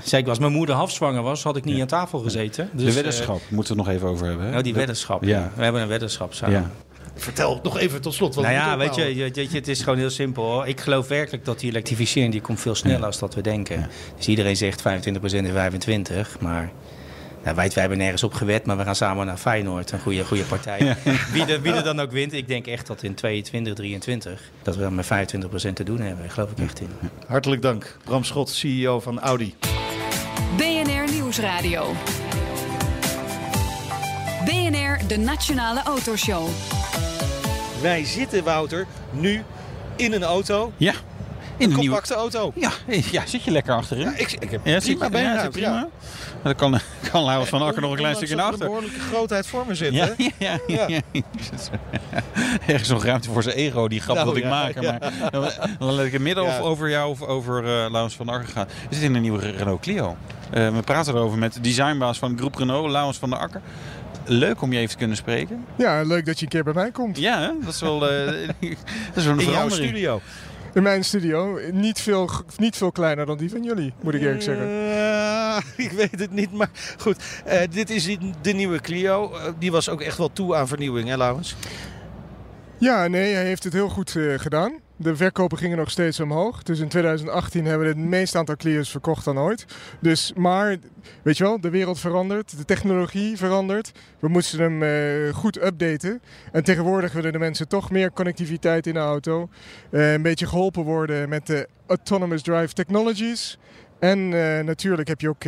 zeker als mijn moeder half zwanger was, had ik niet aan tafel gezeten. Dus, de weddenschap moeten we het nog even over hebben. Hè? oh, die De- weddenschap. Ja. Ja. We hebben een weddenschap samen. Vertel nog even tot slot. Wat Nou ja, weet je, je, het is gewoon heel simpel. Hoor. Ik geloof werkelijk dat die elektrificering die komt veel sneller dan dat we denken. Dus iedereen zegt 25% en 25%, maar nou, wij, wij hebben nergens op gewet, maar we gaan samen naar Feyenoord, een goede, goede partij. Wie, er, wie er dan ook wint, ik denk echt dat in 22, 23, dat we dan met 25% te doen hebben. Daar geloof ik echt in. Hartelijk dank. Bram Schot, CEO van Audi. BNR Nieuwsradio. BNR, de Nationale Autoshow. Wij zitten, Wouter, nu in een auto. Ja, in nieuwe... Compacte auto. Ja, ja, zit je lekker achterin? Ja, ik, ik heb Ja, prima ja, zit prima. Dan kan, kan Laurens van Akker nog een klein stukje naar er achter. een behoorlijke grootheid voor me zit, Ja, ja, ja. Ergens nog ruimte voor zijn ego, die grap Nou, wil ik maken. Maar dan, dan laat ik het midden of over jou of over eh Laurens van Akker gaan. We zitten in een nieuwe Renault Clio. Eh, we praten erover met de designbaas van Groep Renault, Laurens van der Akker. Leuk om je even te kunnen spreken. Ja, leuk dat je een keer bij mij komt. Ja, hè? dat is wel, eh, dat is wel een In jouw studio. In mijn studio. Niet veel, niet veel kleiner dan die van jullie, moet ik eerlijk zeggen. Eh, ik weet het niet, maar goed. Eh, dit is de nieuwe Clio. Die was ook echt wel toe aan vernieuwing, hè, Laurens? Ja, nee, hij heeft het heel goed eh, gedaan. De verkopen gingen nog steeds omhoog. Dus in 2018 hebben we het meeste aantal Clio's verkocht dan ooit. Dus, maar, weet je wel, de wereld verandert, de technologie verandert. We moesten hem eh, goed updaten. En tegenwoordig willen de mensen toch meer connectiviteit in de auto. Eh, een beetje geholpen worden met de autonomous drive technologies. En eh, natuurlijk heb je ook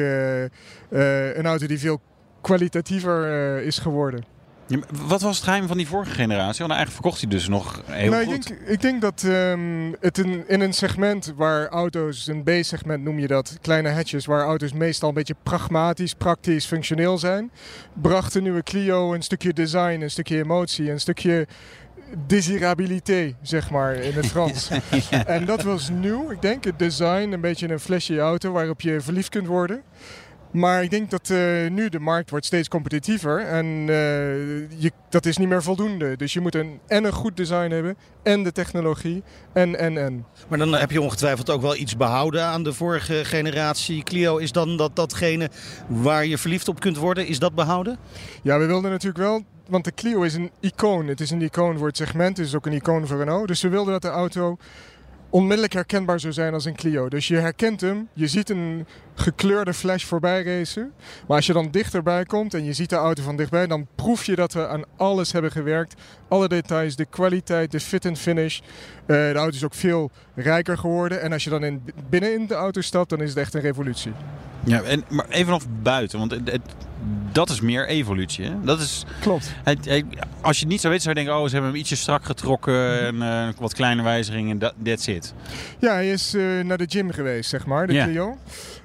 een auto die veel kwalitatiever is geworden. Ja, wat was het geheim van die vorige generatie? Want eigenlijk verkocht hij dus nog heel nou, ik, goed. denk, ik denk dat ehm, het in, in een segment waar auto's, een B-segment noem je dat, kleine hatches, waar auto's meestal een beetje pragmatisch, praktisch, functioneel zijn, bracht de nieuwe Clio een stukje design, een stukje emotie, een stukje desirabilité, zeg maar, in het Frans. En dat was nieuw, ik denk, het design, een beetje een flashy auto waarop je verliefd kunt worden. Maar ik denk dat eh, nu de markt wordt steeds competitiever en eh, je, dat is niet meer voldoende. Dus je moet een, en een goed design hebben en de technologie en, en, en. Maar dan heb je ongetwijfeld ook wel iets behouden aan de vorige generatie. Clio, is dan dat, datgene waar je verliefd op kunt worden, is dat behouden? Ja, we wilden natuurlijk wel, want de Clio is een icoon. Het is een icoon voor het segment, het is ook een icoon voor Renault. Dus we wilden dat de auto onmiddellijk herkenbaar zou zijn als een Clio. Dus je herkent hem, je ziet een gekleurde flash voorbij racen. Maar als je dan dichterbij komt en je ziet de auto van dichtbij, dan proef je dat we aan alles hebben gewerkt. Alle details, de kwaliteit, de fit en finish. Eh, de auto is ook veel rijker geworden. En als je dan in, binnen in de auto stapt, dan is het echt een revolutie. Ja, en, maar even nog buiten, want het- dat is meer evolutie. Hè? Dat is, Klopt. het- als je het niet zo weet, zou je denken... oh, ze hebben hem ietsje strak getrokken en eh, wat kleine wijzigingen, dat that's it. Ja, hij is eh, naar de gym geweest, zeg maar, de Ja.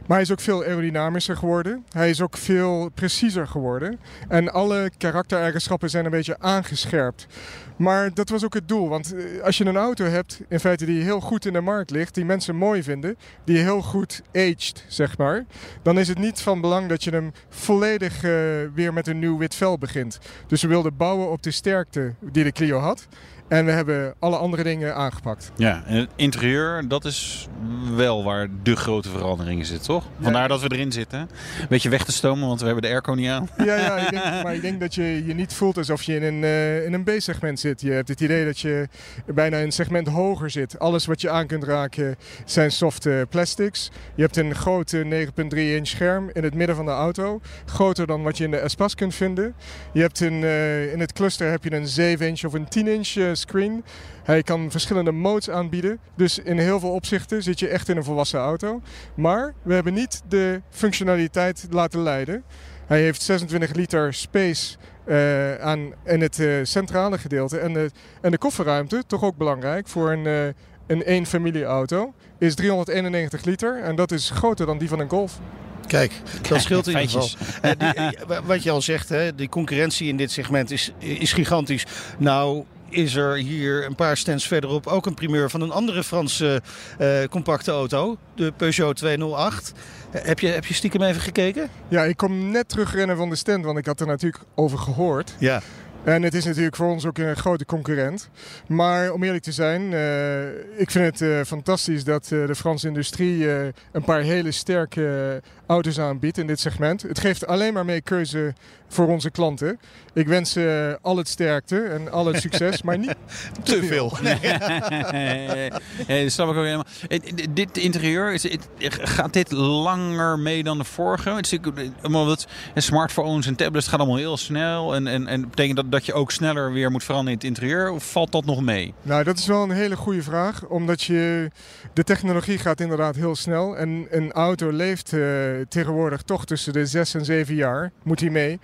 Maar hij is ook veel aerodynamischer geworden. Hij is ook veel preciezer geworden. En alle karaktereigenschappen zijn een beetje aangescherpt. Maar dat was ook het doel. Want eh, als je een auto hebt, in feite die heel goed in de markt ligt, die mensen mooi vinden, die heel goed aged, zeg maar, dan is het niet van belang dat je hem volledig eh, weer met een nieuw wit vel begint. Dus we wilden bouwen op de sterkte die de Clio had. En we hebben alle andere dingen aangepakt. Ja, en het interieur, dat is wel waar de grote veranderingen zitten, toch? Vandaar dat we erin zitten. Een beetje weg te stomen, want we hebben de airco niet aan. Ja, ja ik denk, maar ik denk dat je je niet voelt alsof je in een, eh, in een B-segment zit. Je hebt het idee dat je bijna een segment hoger zit. Alles wat je aan kunt raken zijn softe plastics. Je hebt een grote 9,3 inch scherm in het midden van de auto. Groter dan wat je in de Espas kunt vinden. Je hebt een, eh, in het cluster heb je een 7 inch of een 10 inch screen. Hij kan verschillende modes aanbieden. Dus in heel veel opzichten zit je echt in een volwassen auto. Maar we hebben niet de functionaliteit laten leiden. Hij heeft 26 liter space eh, aan, in het eh, centrale gedeelte. En de, en de kofferruimte, toch ook belangrijk voor een, eh een één familieauto, is 391 liter. En dat is groter dan die van een Golf. Kijk, dat scheelt in ieder geval. Die, wa- wat je al zegt, hè, die concurrentie in dit segment is, is gigantisch. Nou is er hier een paar stands verderop ook een primeur van een andere Franse eh, compacte auto. De Peugeot 208. Eh, heb, je, heb je stiekem even gekeken? Ja, ik kom net terugrennen van de stand, want ik had er natuurlijk over gehoord. Ja. En het is natuurlijk voor ons ook een grote concurrent. Maar om eerlijk te zijn, eh, ik vind het eh, fantastisch dat eh, de Franse industrie eh, een paar hele sterke auto's aanbiedt in dit segment. Het geeft alleen maar meer keuze voor onze klanten. Ik wens ze al het sterkte en al het succes, maar niet Te veel. ja, dat snap ik ook helemaal. Eh, Dit interieur, is, het- gaat dit langer mee dan de vorige? Het is natuurlijk- Omdat en smartphones en tablets gaan allemaal heel snel. En, en, en betekent dat dat je ook sneller weer moet veranderen in het interieur? Of valt dat nog mee? Nou, dat is wel een hele goede vraag. Omdat je, de technologie gaat inderdaad heel snel. En een auto leeft eh, tegenwoordig toch tussen de 6 en 7 jaar. Moet hij mee.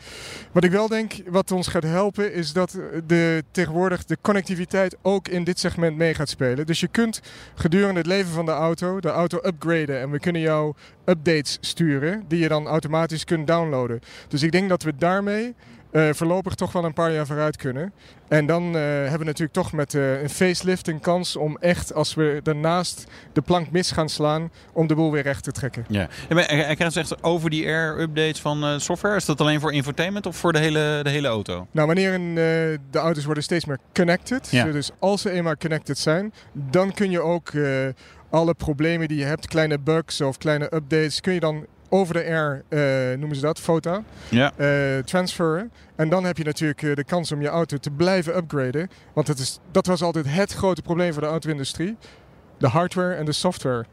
Wat ik wel denk, wat ons gaat helpen, is dat de, tegenwoordig de connectiviteit ook in dit segment mee gaat spelen. Dus je kunt gedurende het leven van de auto de auto upgraden. En we kunnen jou updates sturen die je dan automatisch kunt downloaden. Dus ik denk dat we daarmee eh, voorlopig toch wel een paar jaar vooruit kunnen. En dan eh, hebben we natuurlijk toch met eh, een facelift een kans om echt, als we daarnaast de plank mis gaan slaan, om de boel weer recht te trekken. Ja. Hij krijgt echt over die air updates van software. Is dat alleen voor infotainment of voor de hele, de hele auto? Nou, wanneer een, de auto's worden steeds meer connected, Ja. dus als ze eenmaal connected zijn, dan kun je ook alle problemen die je hebt, kleine bugs of kleine updates, kun je dan over de air, eh, noemen ze dat, FOTA, Ja. eh, transferen. En dan heb je natuurlijk eh, de kans om je auto te blijven upgraden. Want het is, dat was altijd het grote probleem voor de auto-industrie. De hardware en de software.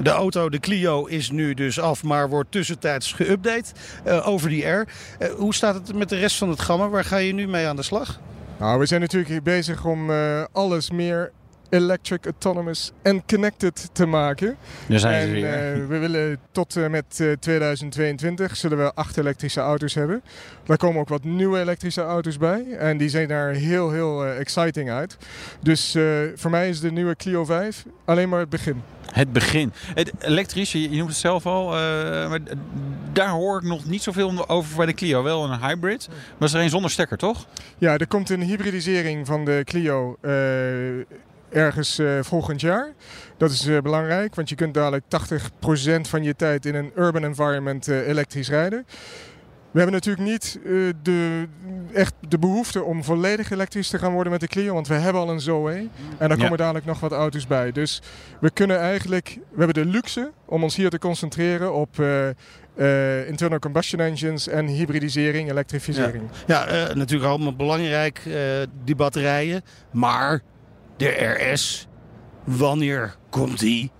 De auto, de Clio, is nu dus af, maar wordt tussentijds geüpdate eh, over die R. Eh, hoe staat het met de rest van het gamma? Waar ga je nu mee aan de slag? Nou, we zijn natuurlijk bezig om eh, alles meer electric, autonomous en connected te maken. Daar zijn ze en weer. eh, we willen tot en met eh, 2022 zullen we acht elektrische auto's hebben. Daar komen ook wat nieuwe elektrische auto's bij. En die zijn daar heel, heel eh, exciting uit. Dus eh, voor mij is de nieuwe Clio 5 alleen maar het begin. Het begin. Het elektrisch, je, je noemt het zelf al. eh, maar daar hoor ik nog niet zoveel over bij de Clio. Wel een hybrid. Maar is er een zonder stekker, toch? Ja, er komt een hybridisering van de Clio eh, ergens eh, volgend jaar. Dat is eh, belangrijk, want je kunt dadelijk 80% van je tijd in een urban environment eh, elektrisch rijden. We hebben natuurlijk niet de, echt de behoefte om volledig elektrisch te gaan worden met de Clio, want we hebben al een Zoe. En daar Ja. komen dadelijk nog wat auto's bij. Dus we kunnen eigenlijk, we hebben de luxe om ons hier te concentreren op internal combustion engines en hybridisering, elektrificering. Ja, eh, natuurlijk allemaal belangrijk, die batterijen. Maar de RS, wanneer komt die?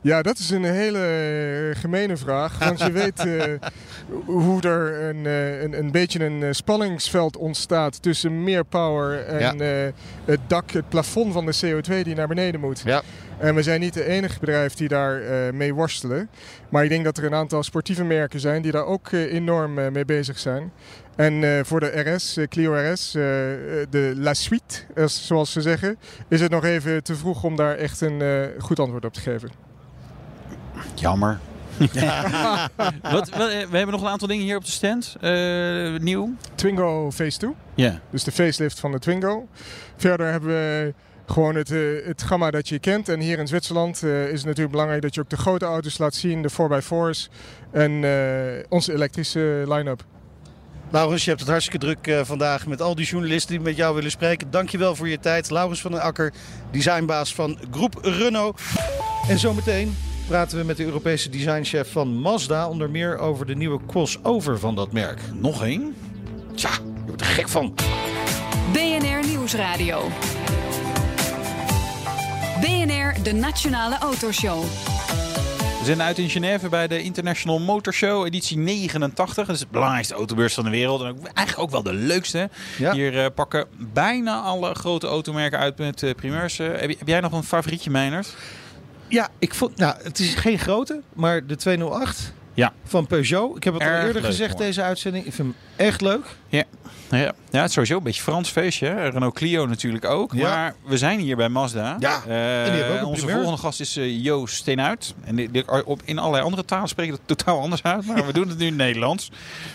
Ja, dat is een hele eh, gemene vraag. Want je weet eh, hoe er een, eh, een, een beetje een spanningsveld ontstaat tussen meer power en het dak, het plafond van de CO2 die naar beneden moet. Ja. En we zijn niet de enige bedrijf die daar eh, mee worstelen. Maar ik denk dat er een aantal sportieve merken zijn die daar ook enorm mee bezig zijn. En eh, voor de RS, eh, Clio RS, eh, de La Suite, zoals ze zeggen, is het nog even te vroeg om daar echt een eh, goed antwoord op te geven. Jammer. Wat, wat- we hebben nog een aantal dingen hier op de stand. Eh, nieuw. Twingo Phase 2. Ja. Dus de facelift van de Twingo. Verder hebben we gewoon het, eh, het gamma dat je kent. En hier in Zwitserland eh, is het natuurlijk belangrijk dat je ook de grote auto's laat zien. De 4x4's en eh, onze elektrische line-up. Laurens, je hebt het hartstikke druk eh, vandaag met al die journalisten die met jou willen spreken. Dankjewel voor je tijd. Laurens van den Akker, designbaas van Groep Renault. En zometeen praten we met de Europese designchef van Mazda... onder meer over de nieuwe crossover van dat merk. Nog één? Tja, je wordt er gek van. BNR Nieuwsradio. BNR, de Nationale Autoshow. We zijn uit in Genève bij de International Motor Show, editie 89. Dat is de belangrijkste autobeurs van de wereld. En ook, eigenlijk ook wel de leukste. Ja. Hier eh, pakken bijna alle grote automerken uit met primeurs. Eh, heb, heb jij nog een favorietje, Meinert? Ja, ik vond, nou, het is geen grote, maar de 208 Ja. van Peugeot. Ik heb het al eerder leuk, gezegd, deze uitzending. Ik vind hem echt leuk. Ja. Ja, ja, het is sowieso een beetje Frans feestje. Hè? Renault Clio natuurlijk ook. Ja. Maar we zijn hier bij Mazda. Ja, en die hebben ook een onze primeur. volgende gast is eh, Jo Steenuit. En die, die- op, in allerlei andere talen spreken het totaal anders uit. Maar we doen het nu in Nederlands.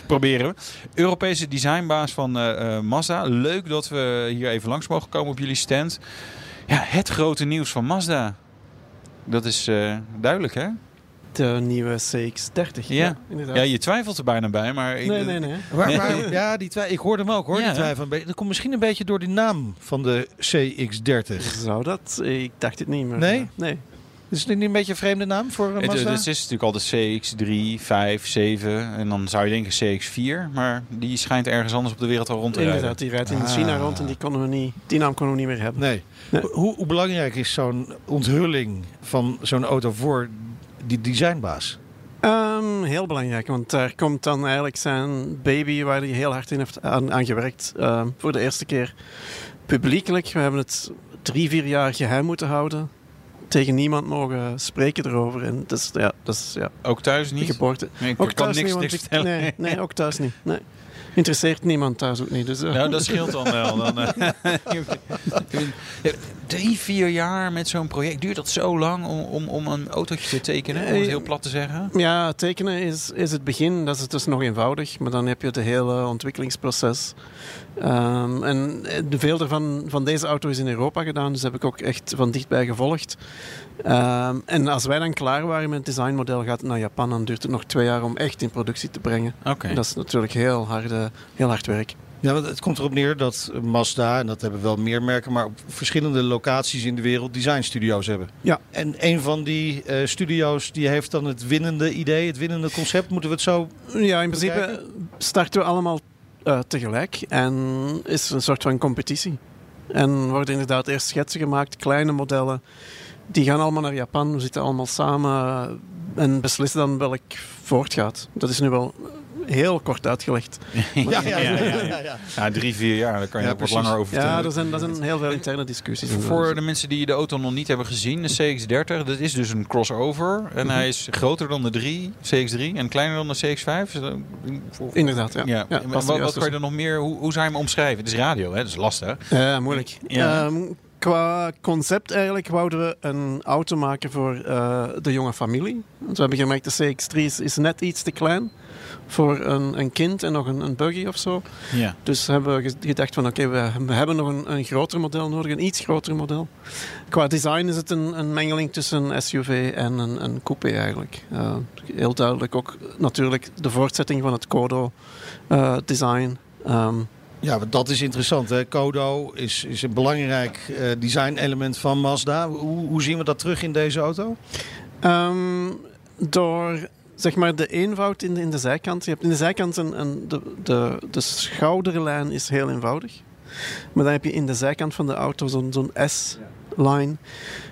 Proberen we. Europese designbaas van eh, Mazda. Leuk dat we hier even langs mogen komen op jullie stand. Ja, het grote nieuws van Mazda. Dat is duidelijk, hè? De nieuwe CX-30. Ja. inderdaad. Ja, je twijfelt er bijna bij, maar... ik- nee, nee, nee. Waar, waar- ja, die twi- ik hoorde hem ook hoor. Ja. Die twijfel. een beetje. Dat komt misschien een beetje door die naam van de CX-30. Zou dat? Ik dacht het niet meer. Nee? Nee. Is het niet een beetje een vreemde naam voor een Het, Mazda? het is natuurlijk altijd CX3, 5, 7 en dan zou je denken CX4. Maar die schijnt ergens anders op de wereld al rond te rijden. Inderdaad, die rijdt in Ah. China rond en die, konden we niet, die naam konden we niet meer hebben. Nee. Nee. Hoe, hoe belangrijk is zo'n onthulling van zo'n auto voor die designbaas? Ehm, heel belangrijk, want daar komt dan eigenlijk zijn baby waar hij heel hard in heeft aan, aan gewerkt. ehm, voor de eerste keer publiekelijk. We hebben het drie, vier jaar geheim moeten houden. Tegen niemand mogen spreken erover. En dat is, ja, dat is ja, Ook thuis de niet? geboorte. Nee, ik Ook kan thuis niks, niet, want niks ik- nee, nee, ook thuis niet. Nee. Interesseert niemand thuis ook niet. Dus, eh. Nou, dat scheelt dan wel. Dan, eh, Drie, vier jaar met zo'n project. Duurt dat zo lang om, om, om een autootje te tekenen? Om het heel plat te zeggen. Ja, tekenen is, is het begin. Dat is dus nog eenvoudig. Maar dan heb je het hele ontwikkelingsproces. Ehm, en eh, de veel ervan van deze auto is in Europa gedaan. Dus heb ik ook echt van dichtbij gevolgd. Ehm, en als wij dan klaar waren met het designmodel, gaat het naar Japan. Dan duurt het nog twee jaar om echt in productie te brengen. Oké. Dat is natuurlijk heel hard, eh, heel hard werk. Ja, want het komt erop neer dat Mazda, en dat hebben wel meer merken, maar op verschillende locaties in de wereld designstudio's hebben. Ja. En een van die eh, studio's die heeft dan het winnende idee, het winnende concept. Moeten we het zo Ja, in principe starten we allemaal eh, tegelijk en is een soort van competitie. En worden inderdaad eerst schetsen gemaakt, kleine modellen. Die gaan allemaal naar Japan, we zitten allemaal samen en beslissen dan welk voortgaat. Dat is nu wel heel kort uitgelegd. Ja, ja, ja. ja, ja. Ja, drie, vier jaar, daar kan je Ja, ook wat langer over Ja, vertellen. er zijn, er zijn heel veel interne discussies. Voor de mensen die de auto nog niet hebben gezien, de CX-30, dat is dus een crossover. En hij is groter dan de 3, CX-3 en kleiner dan de CX-5. Is dat- voor- Inderdaad, ja. Ja, Ja, wat, wat kan je er nog meer, hoe, hoe zou je hem omschrijven? Het is radio, hè? dat is lastig. Ja, moeilijk. Ja. Ehm, qua concept eigenlijk wouden we een auto maken voor eh, de jonge familie. Want we hebben gemerkt, de CX-3 is, is net iets te klein voor een, een kind en nog een, een buggy of zo. Ja. Dus hebben we ge- gedacht van oké, we, we hebben nog een, een groter model nodig, een iets groter model. Qua design is het een, een mengeling tussen een SUV en een, een coupé eigenlijk. Eh, heel duidelijk ook natuurlijk de voortzetting van het Kodo eh, design. Ehm, Ja, dat is interessant. Hè? Kodo is, is een belangrijk eh design-element van Mazda. Hoe, hoe zien we dat terug in deze auto? Ehm, door zeg maar de eenvoud in de, in de zijkant. Je hebt in de zijkant een, een, de, de, de schouderlijn is heel eenvoudig. Maar dan heb je in de zijkant van de auto zo'n zo'n S-line.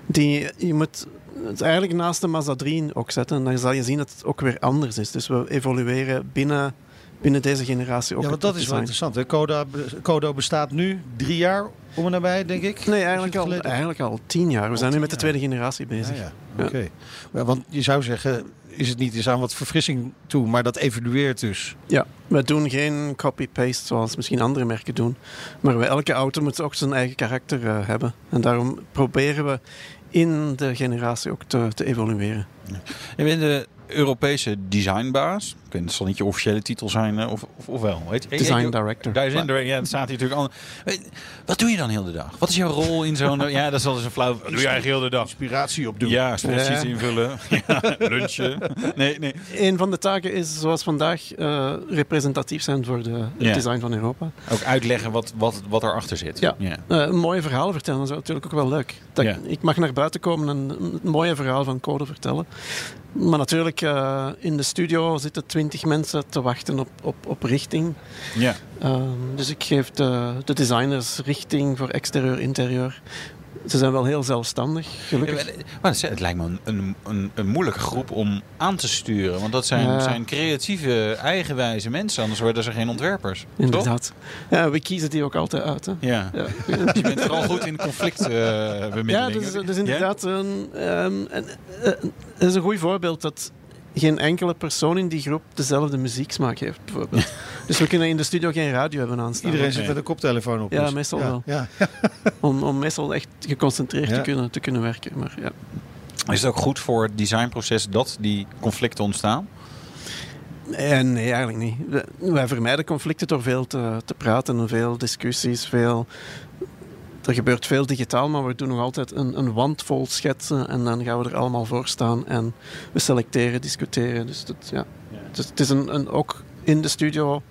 Die je moet het eigenlijk naast de Mazda 3 ook zetten. En dan zal je zien dat het ook weer anders is. Dus we evolueren binnen, binnen deze generatie ook Ja, want dat is wel interessant. Hè? Kodo, be- Kodo bestaat nu drie jaar om en nabij, denk ik. Nee, eigenlijk al, eigenlijk al tien jaar. We Al zijn nu met de jaar. tweede generatie bezig. Ja, ja. Ja. Oké. Ja, want je zou zeggen, is het niet eens aan wat verfrissing toe, maar dat evolueert dus. Ja, we doen geen copy-paste zoals misschien andere merken doen. Maar bij elke auto moet ook zijn eigen karakter eh, hebben. En daarom proberen we in de generatie ook te, te evolueren. Je bent de Europese designbaas. Weet, het zal niet je officiële titel zijn, eh, of, of, of wel. Weet je? Design director. Design director, ja, dat staat hier natuurlijk al. Weet- Wat doe je dan heel de dag? Wat is jouw rol in zo'n... ja, dat is wel eens een flauw... Wat doe je eigenlijk heel de dag? Inspiratie opdoen. Ja, invullen. ja, lunchen. Nee, nee. Een van de taken is, zoals vandaag, eh, representatief zijn voor de, het Ja. design van Europa. Ook uitleggen wat, wat, wat erachter zit. Ja. ja. Eh, een mooie verhaal vertellen dat is natuurlijk ook wel leuk. Dat, Ja. Ik mag naar buiten komen en een mooie verhaal van code vertellen. Maar natuurlijk, eh, in de studio zitten twintig mensen te wachten op, op, op richting. ja. Ehm, dus ik geef de, de designers richting voor exterieur, interieur. Ze zijn wel heel zelfstandig, gelukkig. Ja, Maar het, lijkt me een, een, een, moeilijke groep om aan te sturen. Want dat zijn, Ja. zijn creatieve, eigenwijze mensen. Anders worden ze geen ontwerpers. Toch? Inderdaad. Ja, we kiezen die ook altijd uit. Hè. Ja. Ja. Dus je bent vooral goed in conflictbemiddeling. Ja, is, dat is inderdaad een, ehm, een, een- dat is een goed voorbeeld dat geen enkele persoon in die groep dezelfde muzieksmaak heeft, bijvoorbeeld. dus we kunnen in de studio geen radio hebben aanstaan. Iedereen zit met een koptelefoon op. Ja, dus- meestal ja, wel. Ja. Om, om meestal echt geconcentreerd Ja. te, kunnen, te kunnen werken. Maar ja. Is het ook goed voor het designproces dat die conflicten ontstaan? Eh, nee, eigenlijk niet. We- Wij vermijden conflicten door veel te, te praten en veel discussies. Veel... Er gebeurt veel digitaal, maar we doen nog altijd een, een wand vol schetsen en dan gaan we er allemaal voor staan en we selecteren, discussiëren. Dus, dat, ja. dus het is een, een, ook in de studio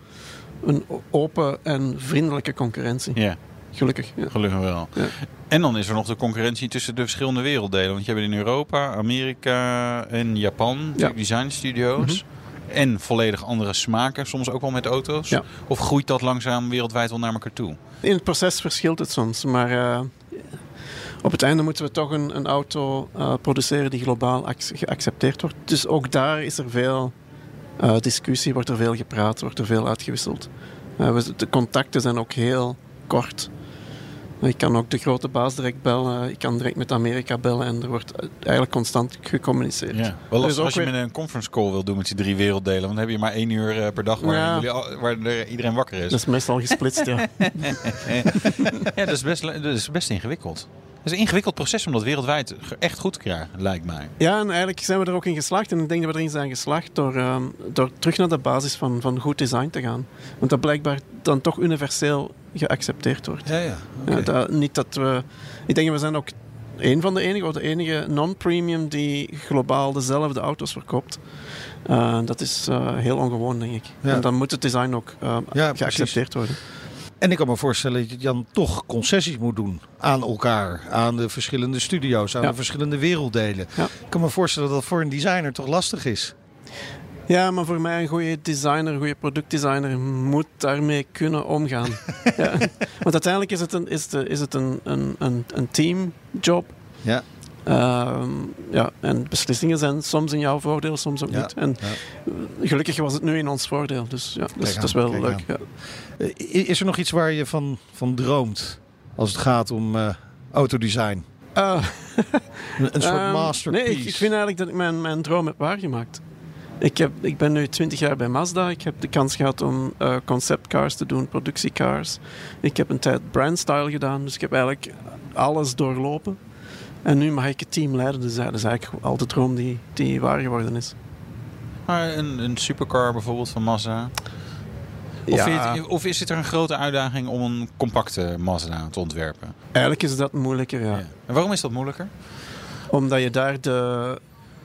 een open en vriendelijke concurrentie. Ja, Gelukkig. Ja. gelukkig wel. Ja. En dan is er nog de concurrentie tussen de verschillende werelddelen. Want je hebt in Europa, Amerika en Japan natuurlijk designstudio's. En volledig andere smaken, soms ook wel met auto's. Ja. Of groeit dat langzaam wereldwijd wel naar elkaar toe? In het proces verschilt het soms, maar eh, op het einde moeten we toch een, een auto eh, produceren die globaal ac- geaccepteerd wordt. Dus ook daar is er veel eh, discussie, wordt er veel gepraat, wordt er veel uitgewisseld. We- de contacten zijn ook heel kort. Ik kan ook de grote baas direct bellen, ik kan direct met Amerika bellen en er wordt eigenlijk constant gecommuniceerd. Ja. Wel ook als je weer- met een conference call wil doen met die drie werelddelen. Want dan heb je maar één uur eh, per dag waar, Ja. jullie al- waar er iedereen wakker is. Dat is meestal gesplitst, ja. ja, dat is, best, dat is best ingewikkeld. Het is een ingewikkeld proces om dat wereldwijd echt goed te krijgen, lijkt mij. Ja, en eigenlijk zijn we er ook in geslaagd. En ik denk dat we erin zijn geslaagd door, ehm, door terug naar de basis van, van goed design te gaan. Want dat blijkbaar dan toch universeel geaccepteerd wordt. Ja, ja. Ja, dat, niet dat we... Ik denk dat we zijn ook een van de enige, of de enige non-premium die globaal dezelfde auto's verkoopt. Eh, dat is eh, heel ongewoon, denk ik. Ja. En dan moet het design ook eh, Ja, geaccepteerd worden. En ik kan me voorstellen dat je dan toch concessies moet doen aan elkaar, aan de verschillende studio's, aan Ja. de verschillende werelddelen. Ik kan me voorstellen dat dat voor een designer toch lastig is. Ja, maar voor mij een goede designer, een goede productdesigner moet daarmee kunnen omgaan. ja. Want uiteindelijk is het een, is het, is het een, een, een, een teamjob. Ja. Ehm, ja, en beslissingen zijn soms in jouw voordeel, soms ook Ja, niet. En gelukkig was het nu in ons voordeel. Dus ja, dus, dat is wel leuk. Ja. Eh, Is er nog iets waar je van, van droomt als het gaat om eh, autodesign? Een, een soort Ehm, masterpiece. Nee, ik, ik vind eigenlijk dat ik mijn, mijn droom heb waargemaakt. Ik, heb, ik ben nu 20 jaar bij Mazda. Ik heb de kans gehad om eh conceptcars te doen, productiecars. Ik heb een tijd brandstyle gedaan, dus ik heb eigenlijk alles doorlopen. En nu mag ik het team leiden, dus dat is eigenlijk al de droom die, die waar geworden is. Maar een, een supercar bijvoorbeeld van Mazda. Of, Ja. het- of is het er een grote uitdaging om een compacte Mazda te ontwerpen? Eigenlijk is dat moeilijker, ja. En waarom is dat moeilijker? Omdat je daar de...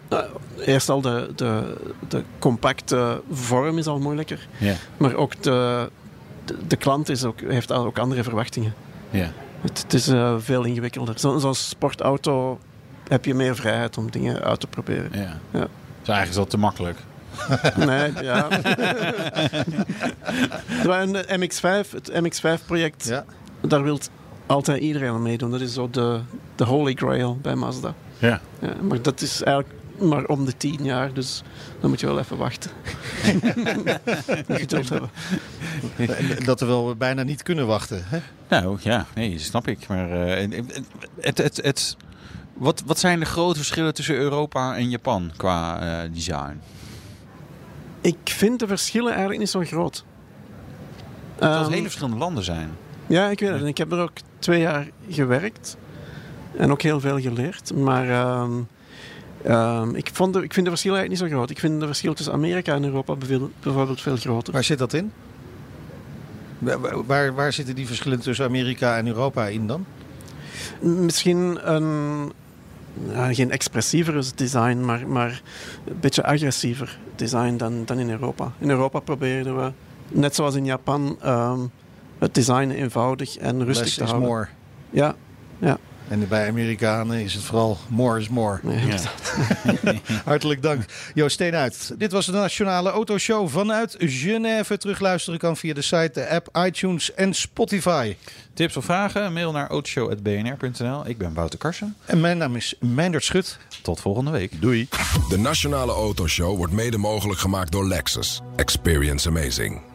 nou, eerst al de, de, de compacte vorm is al moeilijker. Ja. Maar ook de, de, de klant is ook, heeft ook andere verwachtingen. Ja. Het, het is eh, veel ingewikkelder. Zo- Zo'n sportauto heb je meer vrijheid om dingen uit te proberen. Ja. Ja. Eigenlijk is dat te makkelijk. Nee, ja. De MX-5, het MX-5-project, daar wil altijd iedereen aan meedoen. Dat is zo de, de holy grail bij Mazda. Ja. Ja, maar dat is eigenlijk maar om de tien jaar, dus dan moet je wel even wachten. Geduld hebben. En Dat we wel bijna niet kunnen wachten. Hè? Nou ja, nee, snap ik. Maar eh, het, het, het, wat, wat zijn de grote verschillen tussen Europa en Japan qua eh, design? Ik vind de verschillen eigenlijk niet zo groot. Dat het Ehm, hele verschillende landen zijn. Ja, ik weet het. En ik heb er ook twee jaar gewerkt. En ook heel veel geleerd. Maar ehm, ehm, ik, vond de, ik vind de verschillen eigenlijk niet zo groot. Ik vind de verschil tussen Amerika en Europa bijvoorbeeld, veel groter. Waar zit dat in? Waar, waar, zitten die verschillen tussen Amerika en Europa in dan? Misschien een, ja, geen expressiever design, maar, maar een beetje agressiever design dan, dan in Europa. In Europa probeerden we, net zoals in Japan, ehm, het design eenvoudig en rustig Less te is houden. more. Ja, ja. En bij Amerikanen is het vooral more is more. Ja. Hartelijk dank. Joost Steenuit. Dit was de Nationale Autoshow vanuit Genève. Terugluisteren kan via de site, de app, iTunes en Spotify. Tips of vragen? Mail naar autoshow.bnr.nl. Ik ben Wouter Karsen. En mijn naam is Meindert Schut. Tot volgende week. Doei. De Nationale Autoshow wordt mede mogelijk gemaakt door Lexus. Experience amazing.